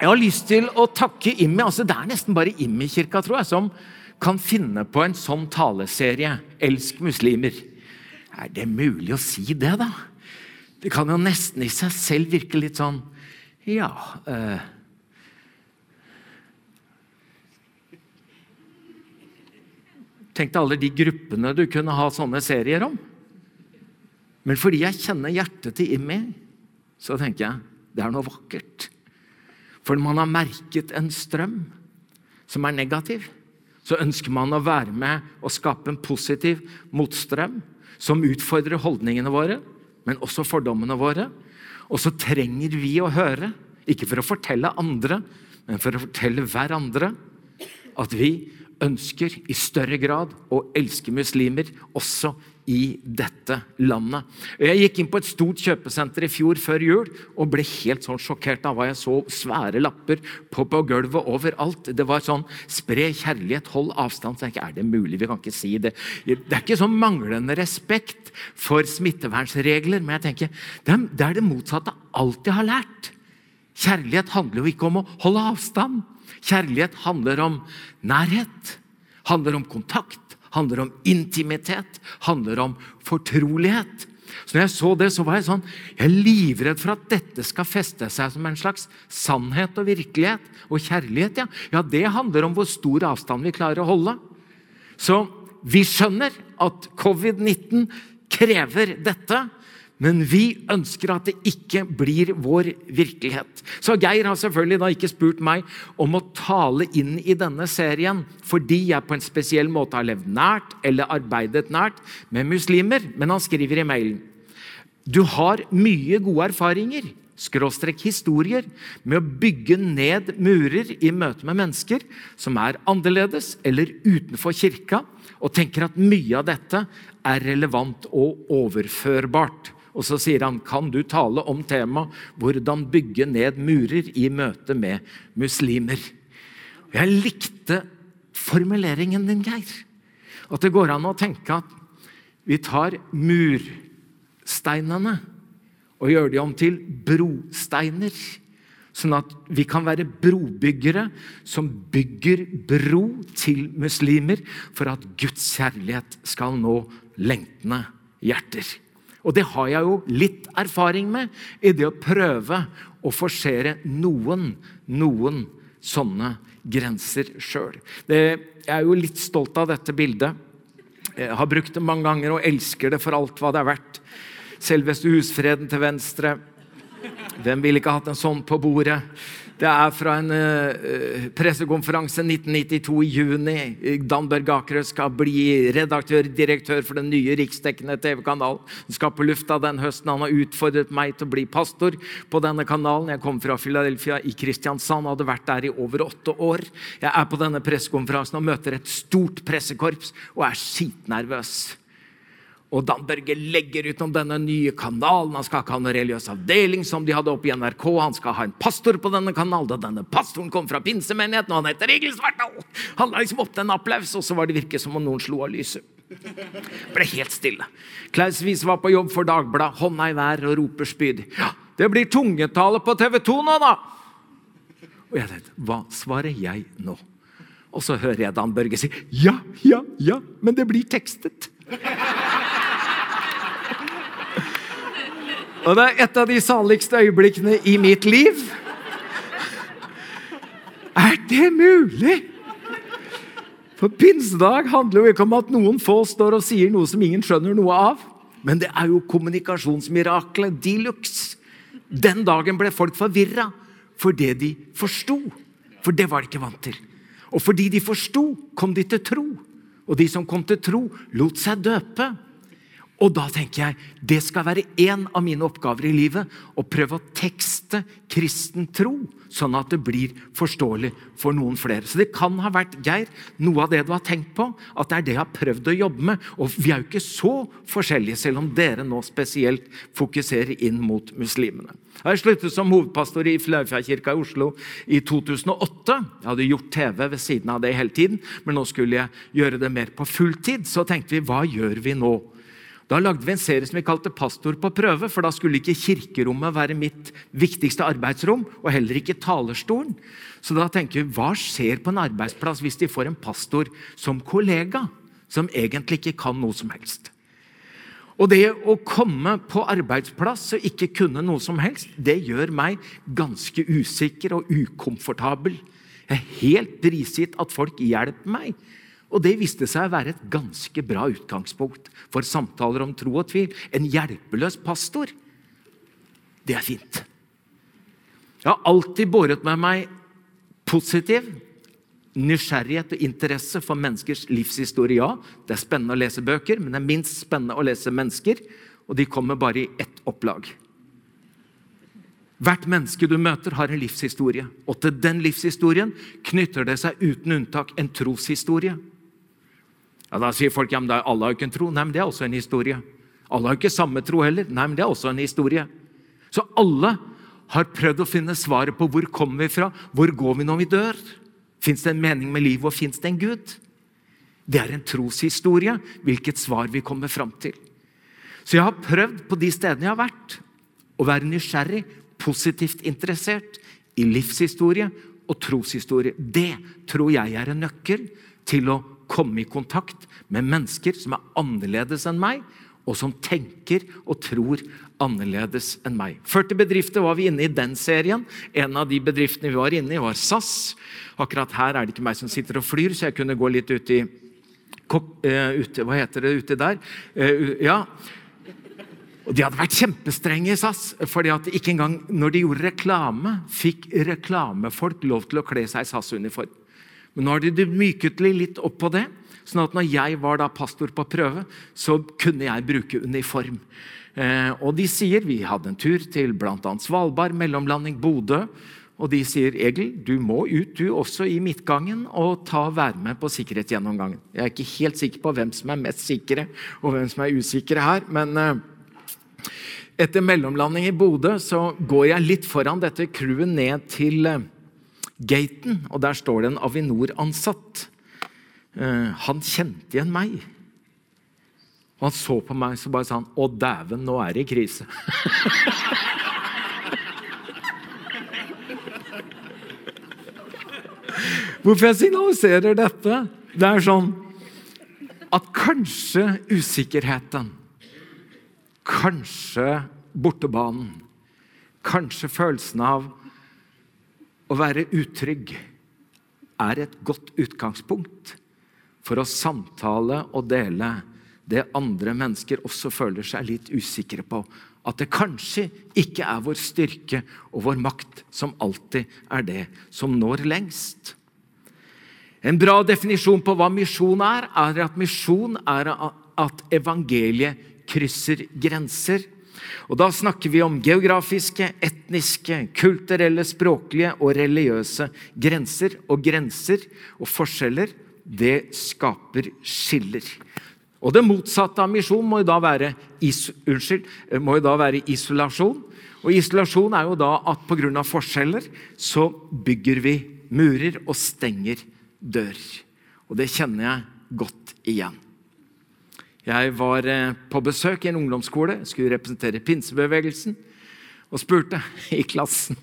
Jeg har lyst til å takke Immi. altså Det er nesten bare Immi-kirka tror jeg, som kan finne på en sånn taleserie. 'Elsk muslimer'. Er det mulig å si det, da? Det kan jo nesten i seg selv virke litt sånn Ja eh, Tenk deg alle de gruppene du kunne ha sånne serier om. Men fordi jeg kjenner hjertet til Immi, så tenker jeg det er noe vakkert. For man har merket en strøm som er negativ, så ønsker man å være med og skape en positiv motstrøm som utfordrer holdningene våre, men også fordommene våre. Og så trenger vi å høre, ikke for å fortelle andre, men for å fortelle hverandre, at vi ønsker i større grad å elske muslimer også i dette landet. Jeg gikk inn på et stort kjøpesenter i fjor før jul og ble helt sånn sjokkert av hva jeg så svære lapper på, på gulvet overalt. Det var sånn 'spre kjærlighet, hold avstand'. Så jeg er det mulig? Vi kan ikke si det. Det er ikke sånn manglende respekt for smittevernregler, men jeg tenker det er det, motsatte alt jeg har lært. Kjærlighet handler jo ikke om å holde avstand. Kjærlighet handler om nærhet, handler om kontakt, handler om intimitet, handler om fortrolighet. Så når jeg så det, så var jeg sånn Jeg er livredd for at dette skal feste seg som en slags sannhet og virkelighet. Og kjærlighet, ja. Ja, det handler om hvor stor avstand vi klarer å holde. Så vi skjønner at covid-19 krever dette. Men vi ønsker at det ikke blir vår virkelighet. Så Geir har selvfølgelig da ikke spurt meg om å tale inn i denne serien fordi jeg på en spesiell måte har levd nært eller arbeidet nært med muslimer, men han skriver i mailen Du har mye gode erfaringer skråstrek historier med å bygge ned murer i møte med mennesker som er annerledes eller utenfor kirka, og tenker at mye av dette er relevant og overførbart. Og så sier han, kan du tale om temaet 'Hvordan bygge ned murer i møte med muslimer'? Jeg likte formuleringen din, Geir. At det går an å tenke at vi tar mursteinene og gjør de om til brosteiner. Sånn at vi kan være brobyggere som bygger bro til muslimer for at Guds kjærlighet skal nå lengtende hjerter. Og det har jeg jo litt erfaring med i det å prøve å forsere noen, noen sånne grenser sjøl. Jeg er jo litt stolt av dette bildet. Jeg har brukt det mange ganger og elsker det for alt hva det er verdt. Selveste husfreden til venstre. Hvem ville ikke hatt en sånn på bordet? Det er fra en uh, pressekonferanse 1992 i juni. Dan Børge Akerø skal bli redaktør-direktør for den nye riksdekkende TV-kanalen. Han skal på lufta den høsten. Han har utfordret meg til å bli pastor på denne kanalen. Jeg kom fra Philadelphia i Kristiansand hadde vært der i over åtte år. Jeg er på denne pressekonferansen og møter et stort pressekorps og er skitnervøs. Og Dan Børge legger ut om denne nye kanalen. Han skal ikke ha noen religiøs avdeling som de hadde oppe i NRK. Han skal ha en pastor på denne kanalen. Da denne pastoren kom fra pinsemenigheten, og han heter Egil Svartdal! Han la liksom opp til en applaus, og så var det virke som om noen slo av lyset. Ble helt stille. Klaus Wies var på jobb for Dagbladet, hånda i vær og roper spydig. Ja, det blir tungetale på TV 2 nå, da! Og jeg tenkte, hva svarer jeg nå? Og så hører jeg Dan Børge si ja, ja, ja, men det blir tekstet. Og det er et av de saligste øyeblikkene i mitt liv. Er det mulig? For pinsedag handler jo ikke om at noen få står og sier noe som ingen skjønner noe av. Men det er jo kommunikasjonsmiraklet de luxe. Den dagen ble folk forvirra for det de forsto. For det var de ikke vant til. Og fordi de forsto, kom de til tro. Og de som kom til tro, lot seg døpe. Og da tenker jeg det skal være en av mine oppgaver i livet. Å prøve å tekste kristen tro, sånn at det blir forståelig for noen flere. Så det kan ha vært, Geir, noe av det du har tenkt på, at det er det jeg har prøvd å jobbe med. Og vi er jo ikke så forskjellige, selv om dere nå spesielt fokuserer inn mot muslimene. Jeg sluttet som hovedpastor i Flaufjellkirka i Oslo i 2008. Jeg hadde gjort TV ved siden av det hele tiden, men nå skulle jeg gjøre det mer på fulltid. Så tenkte vi, hva gjør vi nå? Da lagde vi en serie som vi kalte Pastor på prøve, for da skulle ikke kirkerommet være mitt viktigste arbeidsrom, og heller ikke talerstolen. Så da tenker vi, hva skjer på en arbeidsplass hvis de får en pastor som kollega, som egentlig ikke kan noe som helst? Og det å komme på arbeidsplass og ikke kunne noe som helst, det gjør meg ganske usikker og ukomfortabel. Jeg er helt prisgitt at folk hjelper meg. Og det viste seg å være et ganske bra utgangspunkt for samtaler om tro og tvil. En hjelpeløs pastor. Det er fint. Jeg har alltid båret med meg positiv nysgjerrighet og interesse for menneskers livshistorie. Ja, det er spennende å lese bøker, men det er minst spennende å lese mennesker. Og de kommer bare i ett opplag. Hvert menneske du møter, har en livshistorie. Og til den livshistorien knytter det seg uten unntak en troshistorie. Ja, Da sier folk ja, men alle har jo ikke en tro. Nei, men det er også en historie. Alle har ikke samme tro heller. Nei, men det er også en historie. Så alle har prøvd å finne svaret på hvor kommer vi fra, hvor går vi når vi dør? Fins det en mening med livet, og fins det en Gud? Det er en troshistorie, hvilket svar vi kommer fram til. Så jeg har prøvd på de stedene jeg har vært, å være nysgjerrig, positivt interessert i livshistorie og troshistorie. Det tror jeg er en nøkkel til å komme i kontakt med mennesker som er annerledes enn meg, og som tenker og tror annerledes enn meg. 40 bedrifter var vi inne i den serien. En av de bedriftene vi var inne i, var SAS. Akkurat her er det ikke meg som sitter og flyr, så jeg kunne gå litt ut i uh, ute, Hva heter det uti der? Uh, ja. Og De hadde vært kjempestrenge i SAS. fordi at ikke engang når de gjorde reklame, fikk reklamefolk lov til å kle seg i SAS-uniform. Men nå har de myket litt opp på det. sånn at når jeg var da pastor på prøve, så kunne jeg bruke uniform. Eh, og de sier, Vi hadde en tur til bl.a. Svalbard, mellomlanding Bodø. Og de sier Egil, du må ut du også i midtgangen og ta være med på sikkerhetsgjennomgangen. Jeg er ikke helt sikker på hvem som er mest sikre og hvem som er usikre her. Men eh, etter mellomlanding i Bodø så går jeg litt foran dette crewet ned til eh, gaten, og der står det en Avinor-ansatt. Uh, han kjente igjen meg. Og han så på meg så bare sa han, 'Å, dæven, nå er det krise'. Hvorfor jeg signaliserer dette? Det er sånn at kanskje usikkerheten, kanskje bortebanen, kanskje følelsen av å være utrygg er et godt utgangspunkt for å samtale og dele det andre mennesker også føler seg litt usikre på. At det kanskje ikke er vår styrke og vår makt som alltid er det som når lengst. En bra definisjon på hva misjon er, er at misjon er at evangeliet krysser grenser. Og Da snakker vi om geografiske, etniske, kulturelle, språklige og religiøse grenser. Og grenser og forskjeller, det skaper skiller. Og Det motsatte av misjon må jo da være, is, unnskyld, må jo da være isolasjon. Og Isolasjon er jo da at pga. forskjeller så bygger vi murer og stenger dører. Og det kjenner jeg godt igjen. Jeg var eh, på besøk i en ungdomsskole, skulle representere pinsebevegelsen, og spurte i klassen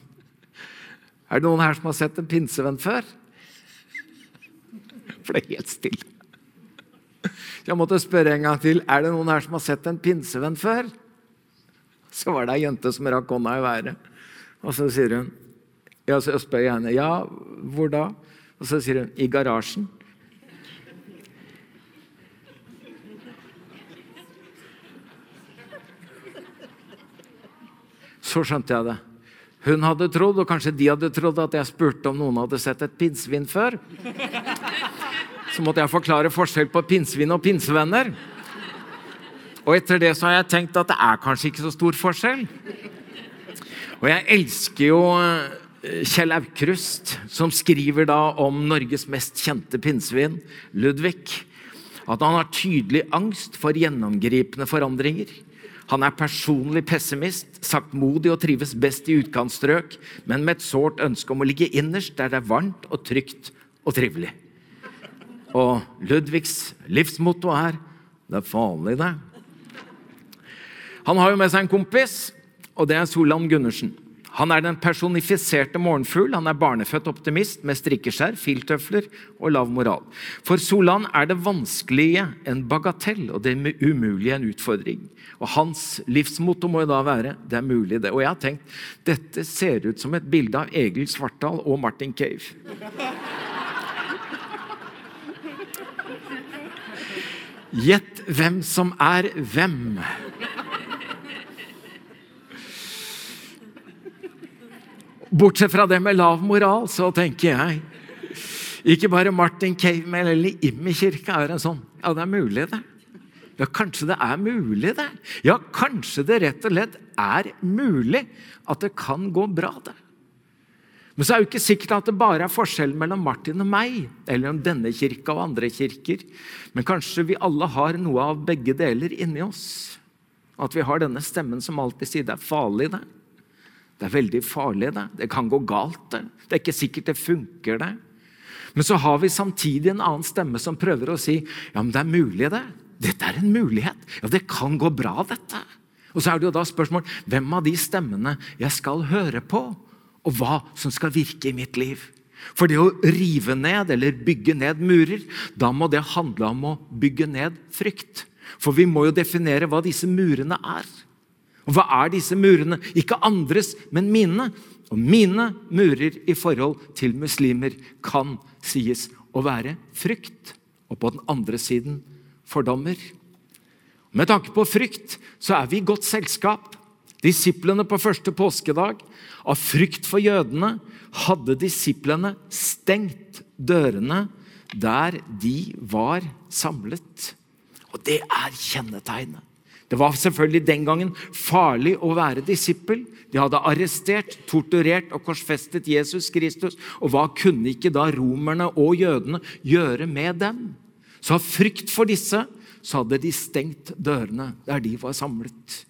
er det noen her som har sett en pinsevenn før. For det er helt stille. Jeg måtte spørre en gang til er det noen her som har sett en pinsevenn før. Så var det ei jente som rakk hånda i været. Og så sier hun ja, så spør jeg henne ja, hvor da? Og så sier hun i garasjen. Så skjønte jeg det. Hun hadde trodd, og kanskje de hadde trodd, at jeg spurte om noen hadde sett et pinnsvin før. Så måtte jeg forklare forskjell på pinnsvin og pinsevenner. Og etter det så har jeg tenkt at det er kanskje ikke så stor forskjell. Og jeg elsker jo eh, Kjell Aukrust, som skriver da om Norges mest kjente pinnsvin, Ludvig. At han har tydelig angst for gjennomgripende forandringer. Han er personlig pessimist, saktmodig og trives best i utkantstrøk, men med et sårt ønske om å ligge innerst der det er varmt og trygt og trivelig. Og Ludvigs livsmotto er 'Det er farlig, det'. Han har jo med seg en kompis, og det er Solan Gundersen. Han er den personifiserte morgenfugl. Han er barnefødt optimist med strikkeskjær, filtøfler og lav moral. For Solan er det vanskelige en bagatell og det umulige en utfordring. Og Hans livsmotto må jo da være 'det er mulig', det. Og jeg har tenkt dette ser ut som et bilde av Egil Svartdal og Martin Cave. Gjett hvem som er hvem. Bortsett fra det med lav moral, så tenker jeg ikke bare Martin Cave, eller Immi kirke er en sånn Ja, det er mulig, det. Ja, kanskje det er mulig, det. Ja, kanskje det rett og slett er mulig at det kan gå bra, det. Men så er jo ikke sikkert at det bare er forskjellen mellom Martin og meg, eller om denne kirka og andre kirker. Men kanskje vi alle har noe av begge deler inni oss. At vi har denne stemmen som alltid sier det er farlig, det. Det er veldig farlig, det. Det kan gå galt, det. Det er ikke sikkert det funker, det. Men så har vi samtidig en annen stemme som prøver å si ja, men det er mulig, det. Dette er en mulighet. Ja, det kan gå bra, dette. Og så er det jo da spørsmål hvem av de stemmene jeg skal høre på og hva som skal virke i mitt liv. For det å rive ned eller bygge ned murer, da må det handle om å bygge ned frykt. For vi må jo definere hva disse murene er. Og hva er disse murene? Ikke andres, men mine. Og mine murer i forhold til muslimer kan sies å være frykt. Og på den andre siden fordommer. Med tanke på frykt så er vi i godt selskap. Disiplene på første påskedag av frykt for jødene hadde disiplene stengt dørene der de var samlet. Og det er kjennetegnet. Det var selvfølgelig den gangen farlig å være disippel. De hadde arrestert, torturert og korsfestet Jesus Kristus. Og hva kunne ikke da romerne og jødene gjøre med dem? Så av frykt for disse så hadde de stengt dørene der de var samlet.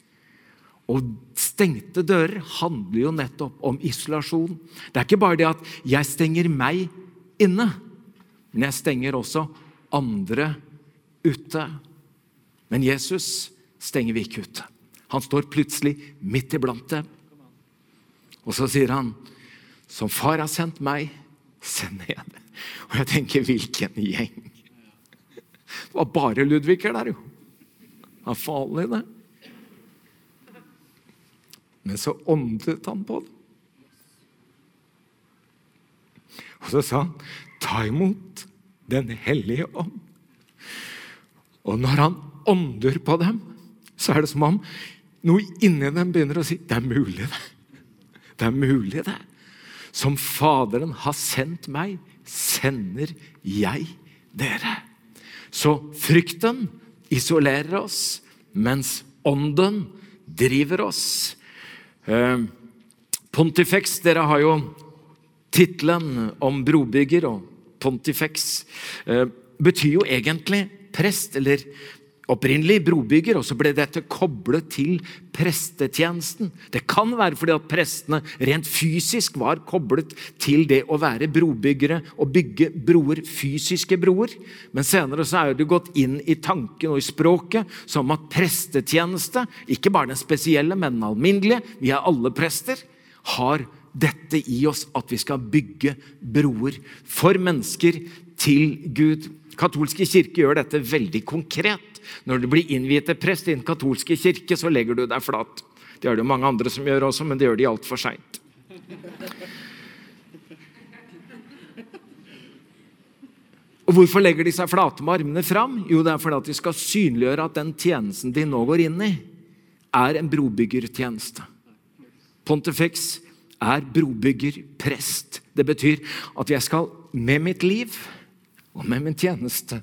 Og stengte dører handler jo nettopp om isolasjon. Det er ikke bare det at jeg stenger meg inne, men jeg stenger også andre ute. Men Jesus stenger vi ikke ute. Han står plutselig midt iblant dem. Og så sier han, 'Som far har sendt meg, sender jeg det.' Og jeg tenker, hvilken gjeng! Det var bare Ludviger der, jo. Det er farlig, det. Men så åndet han på det. Og så sa han, 'Ta imot Den hellige ånd'. Og når han ånder på dem, så er det som om noe inni dem begynner å si, 'Det er mulig, det. Det er mulig, det. Som Faderen har sendt meg, sender jeg dere.' Så frykten isolerer oss, mens ånden driver oss. Eh, Pontifex, dere har jo tittelen om brobygger, og Pontifex eh, betyr jo egentlig prest, eller opprinnelig brobygger, og så ble dette koblet til prestetjenesten. Det kan være fordi at prestene rent fysisk var koblet til det å være brobyggere og bygge broer, fysiske broer. Men senere så er det gått inn i tanken og i språket som at prestetjeneste, ikke bare den spesielle, men den alminnelige, vi er alle prester, har dette i oss at vi skal bygge broer for mennesker til Gud. Katolske kirke gjør dette veldig konkret. Når du blir innviet til prest i den katolske kirke, så legger du deg flat. Det er det mange andre som gjør også, men det gjør de altfor seint. Og Hvorfor legger de seg flate med armene fram? Jo, det er fordi at de skal synliggjøre at den tjenesten de nå går inn i, er en brobyggertjeneste. Pontifex er brobygger, prest. Det betyr at jeg skal med mitt liv og med min tjeneste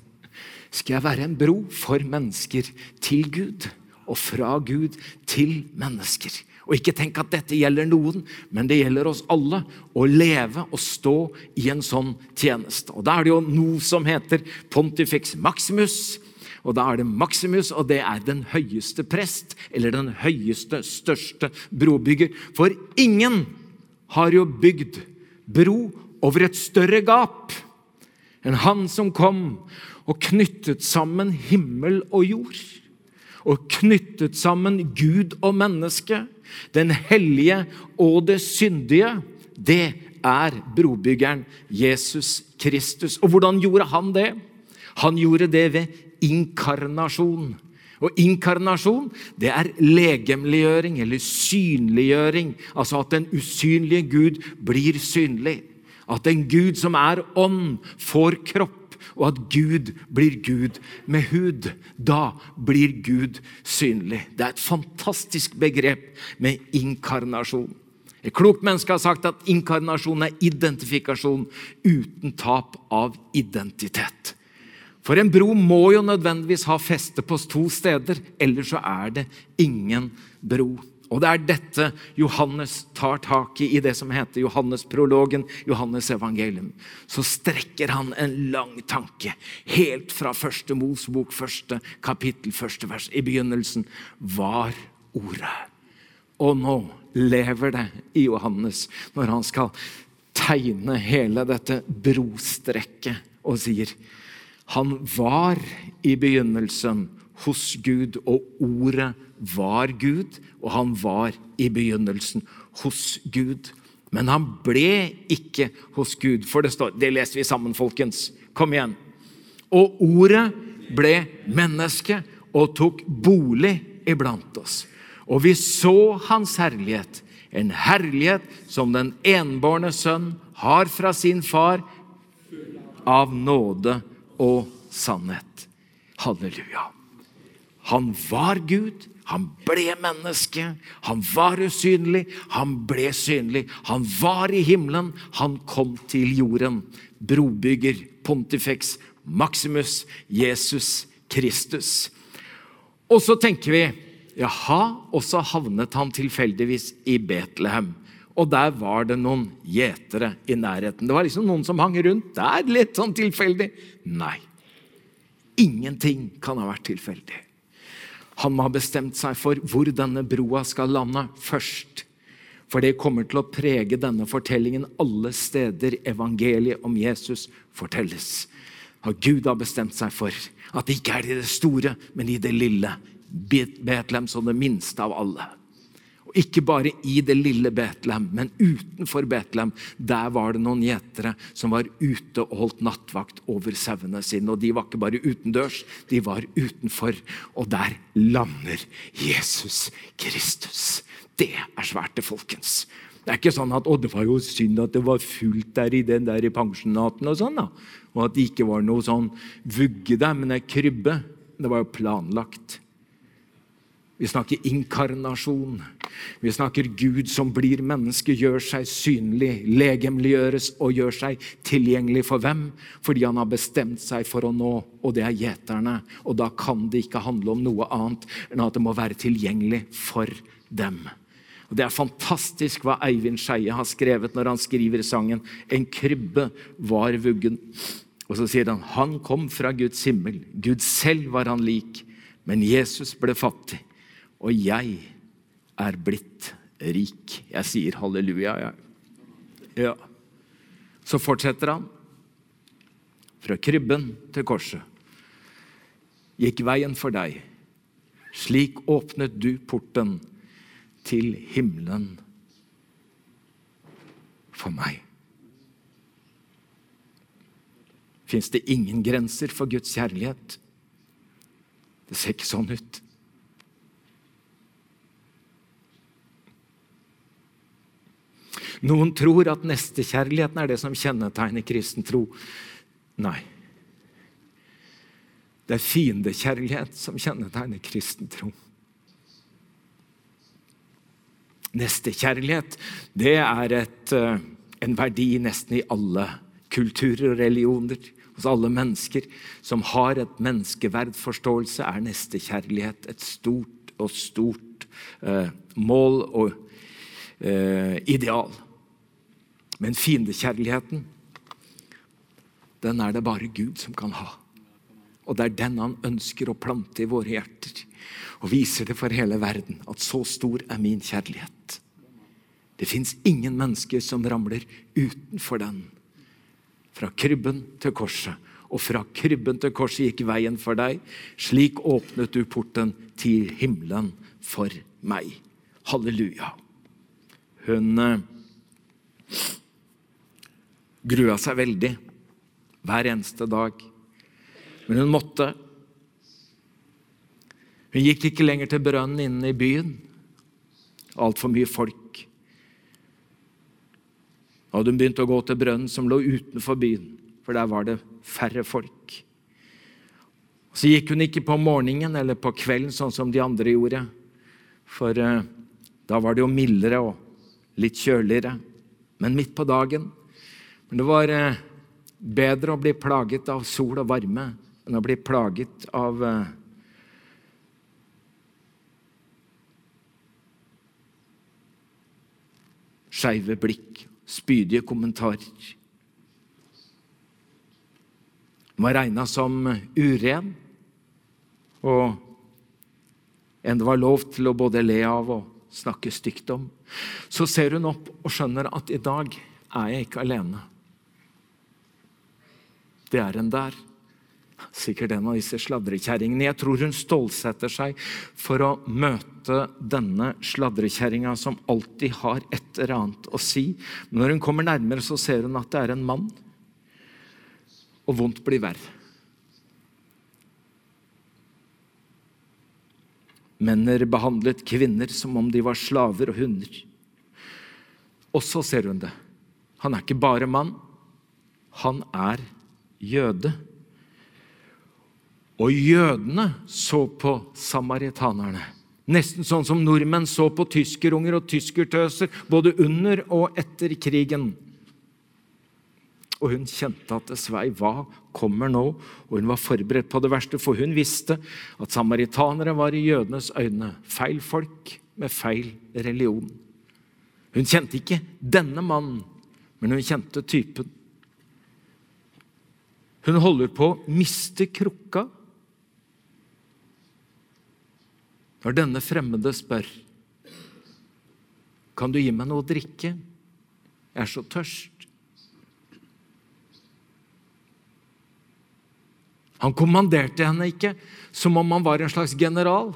skal jeg være en bro for mennesker til Gud. Og fra Gud til mennesker. Og ikke tenk at dette gjelder noen, men det gjelder oss alle å leve og stå i en sånn tjeneste. Og Da er det jo noe som heter Pontifex Maximus. Og da er det Maximus, og det er den høyeste prest, eller den høyeste, største brobygger. For ingen har jo bygd bro over et større gap enn han som kom og knyttet sammen himmel og jord. og knyttet sammen Gud og menneske, den hellige og det syndige, det er brobyggeren Jesus Kristus. Og hvordan gjorde han det? Han gjorde det ved inkarnasjon. Og inkarnasjon det er legemliggjøring eller synliggjøring. Altså at den usynlige Gud blir synlig. At en Gud som er ånd, får kropp. Og at Gud blir Gud med hud. Da blir Gud synlig. Det er et fantastisk begrep med inkarnasjon. Et klokt menneske har sagt at inkarnasjon er identifikasjon uten tap av identitet. For en bro må jo nødvendigvis ha feste på to steder, ellers så er det ingen bro. Og det er dette Johannes tar tak i i det som heter Johannes-prologen, Johannes evangelium. Så strekker han en lang tanke, helt fra første Mosbok, første kapittel, første vers. I begynnelsen var Ordet. Og nå lever det i Johannes når han skal tegne hele dette brostrekket og sier han var i begynnelsen hos Gud, og ordet var Gud, og han var i begynnelsen hos Gud. Men han ble ikke hos Gud, for det står Det leser vi sammen, folkens. Kom igjen. Og ordet ble menneske og tok bolig iblant oss. Og vi så hans herlighet, en herlighet som den enbårne sønn har fra sin far, av nåde og sannhet. Halleluja. Han var Gud, han ble menneske, han var usynlig, han ble synlig. Han var i himmelen, han kom til jorden. Brobygger, Pontifex, Maximus, Jesus Kristus. Og så tenker vi jaha, og så havnet han tilfeldigvis i Betlehem. Og der var det noen gjetere i nærheten. Det var liksom noen som hang rundt der, litt sånn tilfeldig. Nei. Ingenting kan ha vært tilfeldig. Han må ha bestemt seg for hvor denne broa skal lande først. For det kommer til å prege denne fortellingen alle steder evangeliet om Jesus fortelles. Og Gud har bestemt seg for at det ikke er i det store, men i det lille. Betlehem som det minste av alle. Ikke bare i det lille Betlehem, men utenfor Betlehem. Der var det noen gjetere som var ute og holdt nattvakt over sauene sine. Og de var ikke bare utendørs, de var utenfor. Og der lander Jesus Kristus. Det er svært, det, folkens. Det er ikke sånn at det var jo synd at det var fullt der i den der i pensjonaten, og sånn da. Og at det ikke var noe sånn vugge der, men ei krybbe. Det var jo planlagt. Vi snakker inkarnasjon. Vi snakker Gud som blir menneske, gjør seg synlig, legemliggjøres og gjør seg tilgjengelig for hvem? Fordi han har bestemt seg for å nå, og det er gjeterne. Og da kan det ikke handle om noe annet enn at det må være tilgjengelig for dem. Og Det er fantastisk hva Eivind Skeie har skrevet når han skriver sangen 'En krybbe var vuggen'. Og så sier han han kom fra Guds himmel. Gud selv var han lik, men Jesus ble fattig og jeg er blitt rik. Jeg sier halleluja, jeg. Ja. Så fortsetter han. Fra krybben til korset gikk veien for deg. Slik åpnet du porten til himmelen for meg. Fins det ingen grenser for Guds kjærlighet? Det ser ikke sånn ut. Noen tror at nestekjærligheten er det som kjennetegner kristen tro. Nei. Det er fiendekjærlighet som kjennetegner kristen tro. Nestekjærlighet det er et, eh, en verdi nesten i alle kulturer og religioner. Hos alle mennesker som har et menneskeverdforståelse, er nestekjærlighet et stort og stort eh, mål og eh, ideal. Men fiendekjærligheten, den er det bare Gud som kan ha. Og det er den han ønsker å plante i våre hjerter. Og viser det for hele verden at så stor er min kjærlighet. Det fins ingen mennesker som ramler utenfor den. Fra krybben til korset og fra krybben til korset gikk veien for deg. Slik åpnet du porten til himmelen for meg. Halleluja. Hun grua seg veldig hver eneste dag. Men hun måtte. Hun gikk ikke lenger til brønnen inne i byen. Altfor mye folk. Da hadde hun begynt å gå til brønnen som lå utenfor byen, for der var det færre folk. Så gikk hun ikke på morgenen eller på kvelden, sånn som de andre gjorde. For uh, da var det jo mildere og litt kjøligere. Men midt på dagen. Men det var uh, bedre å bli plaget av sol og varme enn å bli plaget av uh, skeive blikk, spydige kommentarer. Den var regna som uren, og en det var lov til å både le av og snakke stygt om. Så ser hun opp og skjønner at i dag er jeg ikke alene. Det er en der. Sikkert en av disse sladrekjerringene. Jeg tror hun stålsetter seg for å møte denne sladrekjerringa som alltid har et eller annet å si. Men når hun kommer nærmere, så ser hun at det er en mann. Og vondt blir verre. Menner behandlet kvinner som om de var slaver og hunder. Og så ser hun det. Han er ikke bare mann, han er jøde. Og jødene så på samaritanerne. Nesten sånn som nordmenn så på tyskerunger og tyskertøser både under og etter krigen. Og hun kjente at det svei. Hva kommer nå? Og hun var forberedt på det verste, for hun visste at samaritanere var i jødenes øyne feil folk med feil religion. Hun kjente ikke denne mannen, men hun kjente typen. Hun holder på å miste krukka Når denne fremmede spør Kan du gi meg noe å drikke? Jeg er så tørst. Han kommanderte henne ikke som om han var en slags general.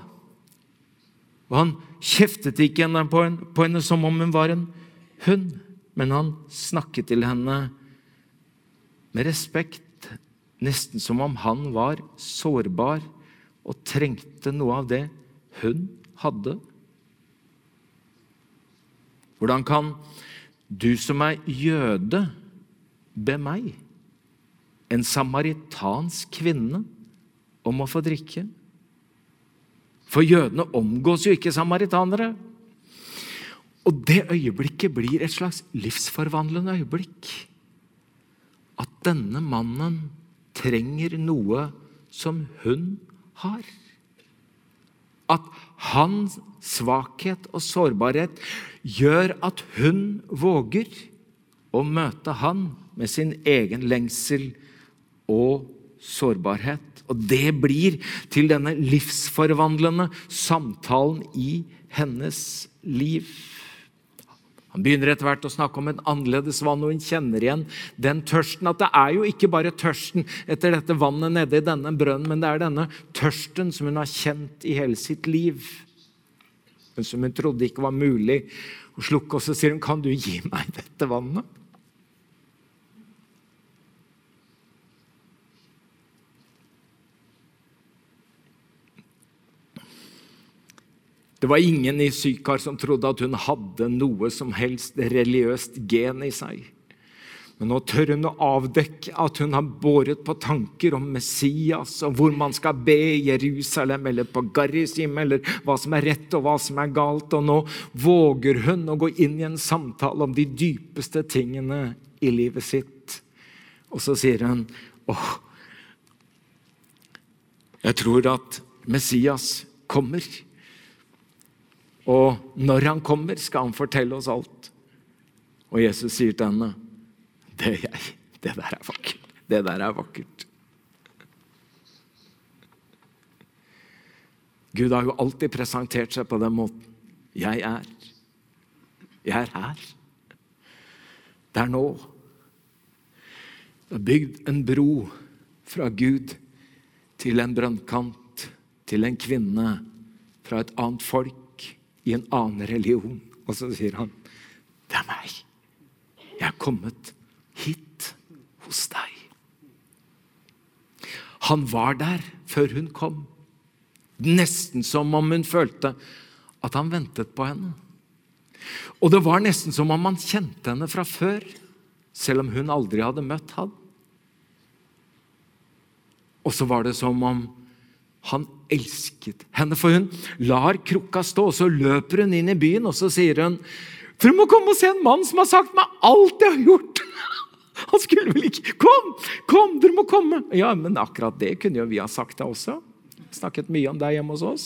Og han kjeftet ikke henne på, henne, på henne som om hun var en hund, men han snakket til henne med respekt, nesten som om han var sårbar og trengte noe av det hun hadde? Hvordan kan du som er jøde, be meg, en samaritansk kvinne, om å få drikke? For jødene omgås jo ikke samaritanere. Og det øyeblikket blir et slags livsforvandlende øyeblikk. At denne mannen trenger noe som hun har at hans svakhet og sårbarhet gjør at hun våger å møte han med sin egen lengsel og sårbarhet. Og det blir til denne livsforvandlende samtalen i hennes liv. Han begynner etter hvert å snakke om en annerledes vann, og hun kjenner igjen den tørsten. At det er jo ikke bare tørsten etter dette vannet nede i denne brønnen, men det er denne tørsten som hun har kjent i hele sitt liv. Men som hun trodde ikke var mulig å slukke. Og så sier hun, 'Kan du gi meg dette vannet?' Det var ingen i Sykar som trodde at hun hadde noe som helst religiøst gen i seg. Men nå tør hun å avdekke at hun har båret på tanker om Messias, og hvor man skal be i Jerusalem eller på Garrisim, eller hva som er rett og hva som er galt. Og nå våger hun å gå inn i en samtale om de dypeste tingene i livet sitt. Og så sier hun åh, jeg tror at Messias kommer. Og når han kommer, skal han fortelle oss alt. Og Jesus sier til henne, 'Det jeg. Det der er vakkert. Det der er vakkert.' Gud har jo alltid presentert seg på den måten. 'Jeg er. Jeg er her. Det er nå.' Det er bygd en bro fra Gud til en brønnkant, til en kvinne fra et annet folk i en annen religion. Og så sier han, 'Det er meg. Jeg er kommet hit hos deg.' Han var der før hun kom. Nesten som om hun følte at han ventet på henne. Og det var nesten som om han kjente henne fra før, selv om hun aldri hadde møtt han. Og så var det som om han elsket henne, for hun lar krukka stå, og så løper hun inn i byen, og så sier hun 'Du må komme og se en mann som har sagt meg alt jeg har gjort! Han skulle vel ikke Kom! Kom! Dere må komme! Ja, men akkurat det kunne jo vi ha sagt deg også. Snakket mye om deg hjemme hos oss.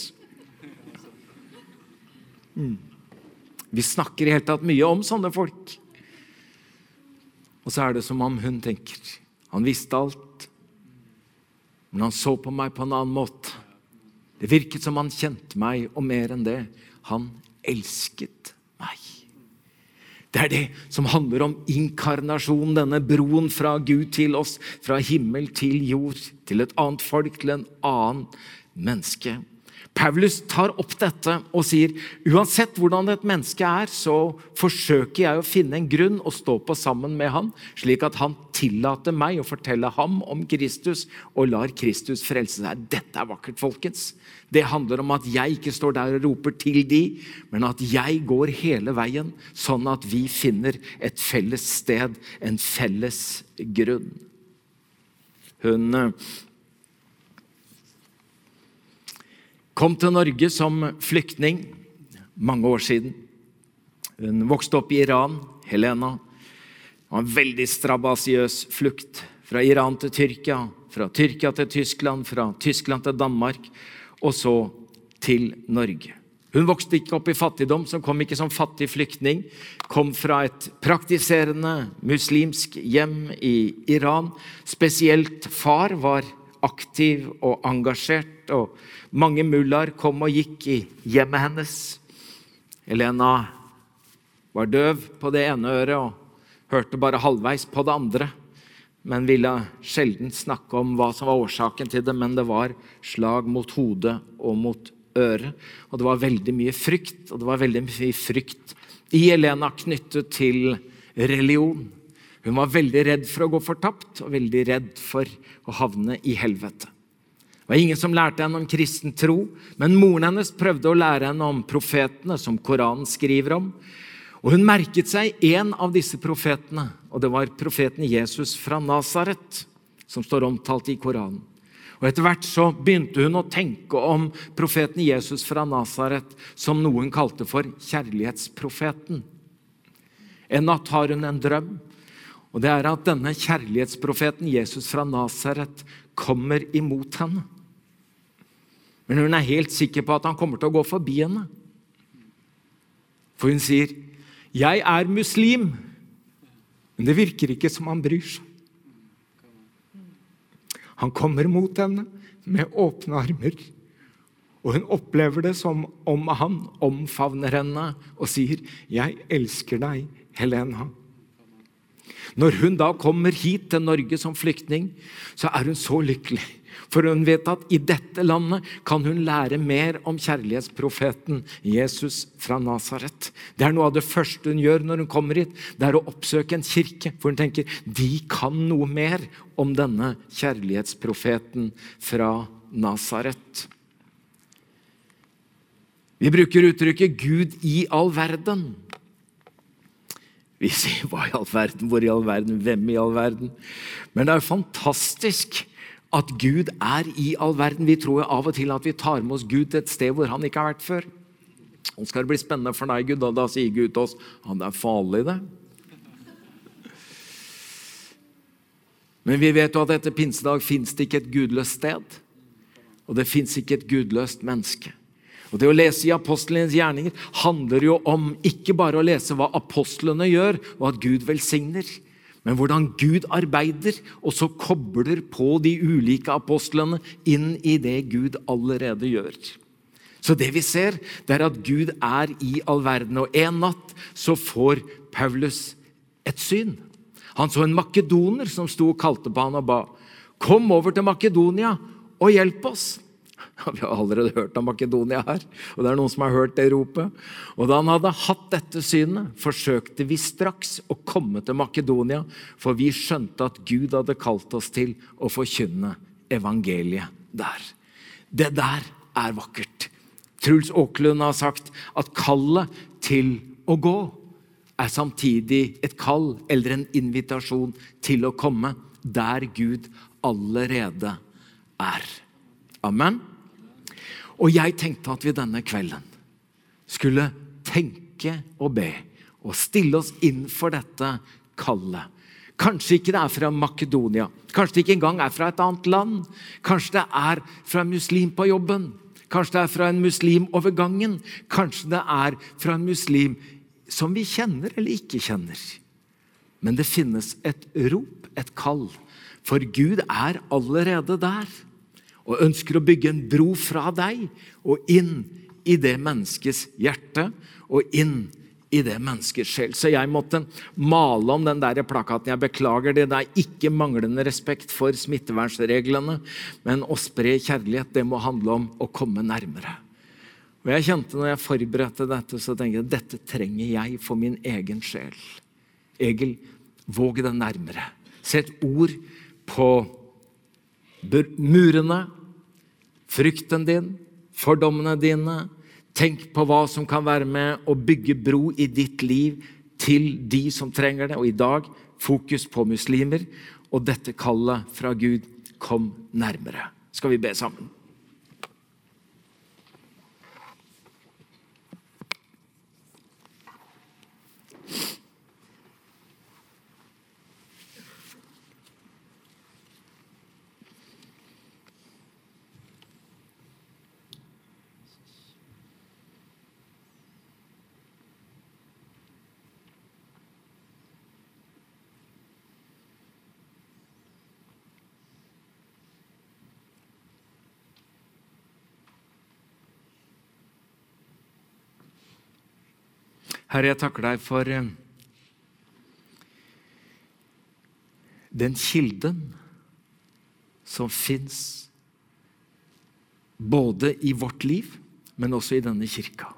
Mm. Vi snakker i hele tatt mye om sånne folk. Og så er det som om hun tenker Han visste alt, men han så på meg på en annen måte. Det virket som han kjente meg, og mer enn det, han elsket meg. Det er det som handler om inkarnasjon, denne broen fra Gud til oss, fra himmel til jord, til et annet folk, til en annen menneske. Paulus tar opp dette og sier uansett hvordan et menneske er, så forsøker jeg å finne en grunn å stå på sammen med han, slik at han tillater meg å fortelle ham om Kristus og lar Kristus frelse seg. Dette er vakkert, folkens. Det handler om at jeg ikke står der og roper til de, men at jeg går hele veien, sånn at vi finner et felles sted, en felles grunn. Hun Kom til Norge som flyktning mange år siden. Hun vokste opp i Iran, Helena. Det var en veldig strabasiøs flukt. Fra Iran til Tyrkia, fra Tyrkia til Tyskland, fra Tyskland til Danmark, og så til Norge. Hun vokste ikke opp i fattigdom, så kom ikke som fattig flyktning. Kom fra et praktiserende muslimsk hjem i Iran. Spesielt far var aktiv og engasjert, og mange mullaer kom og gikk i hjemmet hennes. Elena var døv på det ene øret og hørte bare halvveis på det andre, men ville sjelden snakke om hva som var årsaken til det, men det var slag mot hodet og mot øret. Og det var veldig mye frykt, og det var veldig mye frykt i Elena knyttet til religion. Hun var veldig redd for å gå fortapt og veldig redd for å havne i helvete. Det var ingen som lærte henne om kristen tro, men moren hennes prøvde å lære henne om profetene som Koranen skriver om. Og Hun merket seg en av disse profetene, og det var profeten Jesus fra Nasaret, som står omtalt i Koranen. Og Etter hvert så begynte hun å tenke om profeten Jesus fra Nasaret som noen kalte for kjærlighetsprofeten. En natt har hun en drøm og det er at denne kjærlighetsprofeten Jesus fra Nasaret kommer imot henne. Men hun er helt sikker på at han kommer til å gå forbi henne. For hun sier, 'Jeg er muslim', men det virker ikke som han bryr seg. Han kommer mot henne med åpne armer, og hun opplever det som om han omfavner henne og sier, 'Jeg elsker deg, Helena'. Når hun da kommer hit til Norge som flyktning, så er hun så lykkelig. For hun vet at i dette landet kan hun lære mer om kjærlighetsprofeten Jesus fra Nasaret. Det er noe av det første hun gjør når hun kommer hit. Det er å oppsøke en kirke, for hun tenker de kan noe mer om denne kjærlighetsprofeten fra Nasaret. Vi bruker uttrykket 'Gud i all verden'. Vi sier 'hva i all verden', 'hvor i all verden', 'hvem i all verden'? Men det er fantastisk at Gud er i all verden. Vi tror jo av og til at vi tar med oss Gud til et sted hvor han ikke har vært før. Nå skal det bli spennende for deg, Gud, og da sier Gud til oss han er farlig, det. Men vi vet jo at etter pinsedag fins det ikke et gudløst sted. Og det fins ikke et gudløst menneske. Og Det å lese i apostlenes gjerninger handler jo om ikke bare å lese hva apostlene gjør, og at Gud velsigner, men hvordan Gud arbeider, og så kobler på de ulike apostlene inn i det Gud allerede gjør. Så det vi ser, det er at Gud er i all verden. Og en natt så får Paulus et syn. Han så en makedoner som sto og kalte på han og ba. Kom over til Makedonia og hjelp oss. Vi har allerede hørt om Makedonia her, og det er noen som har hørt det ropet. Og da han hadde hatt dette synet, forsøkte vi straks å komme til Makedonia, for vi skjønte at Gud hadde kalt oss til å forkynne evangeliet der. Det der er vakkert. Truls Aaklund har sagt at kallet til å gå er samtidig et kall eller en invitasjon til å komme der Gud allerede er. Amen. Og jeg tenkte at vi denne kvelden skulle tenke og be og stille oss inn for dette kallet. Kanskje ikke det er fra Makedonia, kanskje det ikke engang er fra et annet land. Kanskje det er fra en muslim på jobben, kanskje det er fra en muslim over gangen. Kanskje det er fra en muslim som vi kjenner eller ikke kjenner. Men det finnes et rop, et kall, for Gud er allerede der og ønsker å bygge en bro fra deg og inn i det menneskets hjerte og inn i det menneskets sjel. Så jeg måtte male om den der plakaten. Jeg beklager det. Det er ikke manglende respekt for smittevernreglene, men å spre kjærlighet, det må handle om å komme nærmere. Og jeg kjente når jeg forberedte dette, så tenkte jeg dette trenger jeg for min egen sjel. Egil, våg deg nærmere. Sett ord på murene, frykten din, fordommene dine. Tenk på hva som kan være med å bygge bro i ditt liv til de som trenger det. Og i dag fokus på muslimer og dette kallet fra Gud kom nærmere. Skal vi be sammen? Herre, jeg takker deg for eh, den kilden som fins både i vårt liv, men også i denne kirka.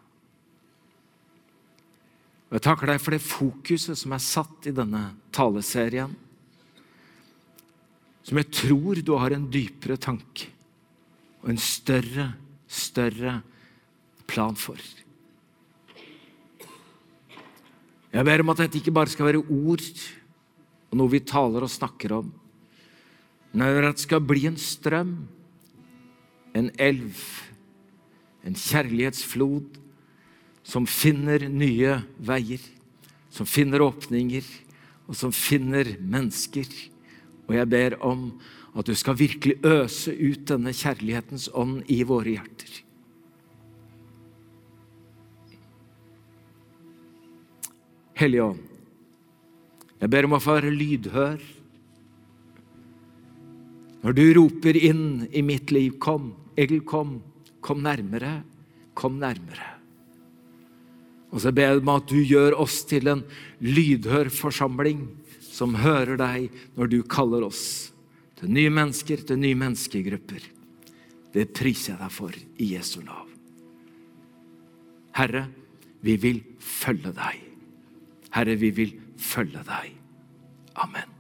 Og Jeg takker deg for det fokuset som er satt i denne taleserien, som jeg tror du har en dypere tanke og en større, større plan for. Jeg ber om at dette ikke bare skal være ord og noe vi taler og snakker om, men at det skal bli en strøm, en elv, en kjærlighetsflod som finner nye veier, som finner åpninger, og som finner mennesker. Og jeg ber om at du skal virkelig øse ut denne kjærlighetens ånd i våre hjerter. Hellige Ånd, jeg ber om å få være lydhør. Når du roper inn i mitt liv, kom, Egil, kom, kom nærmere, kom nærmere. Og så ber jeg om at du gjør oss til en lydhør forsamling som hører deg når du kaller oss til nye mennesker, til nye menneskegrupper. Det priser jeg deg for i Jesu navn. Herre, vi vil følge deg. Herre, vi vil følge deg. Amen.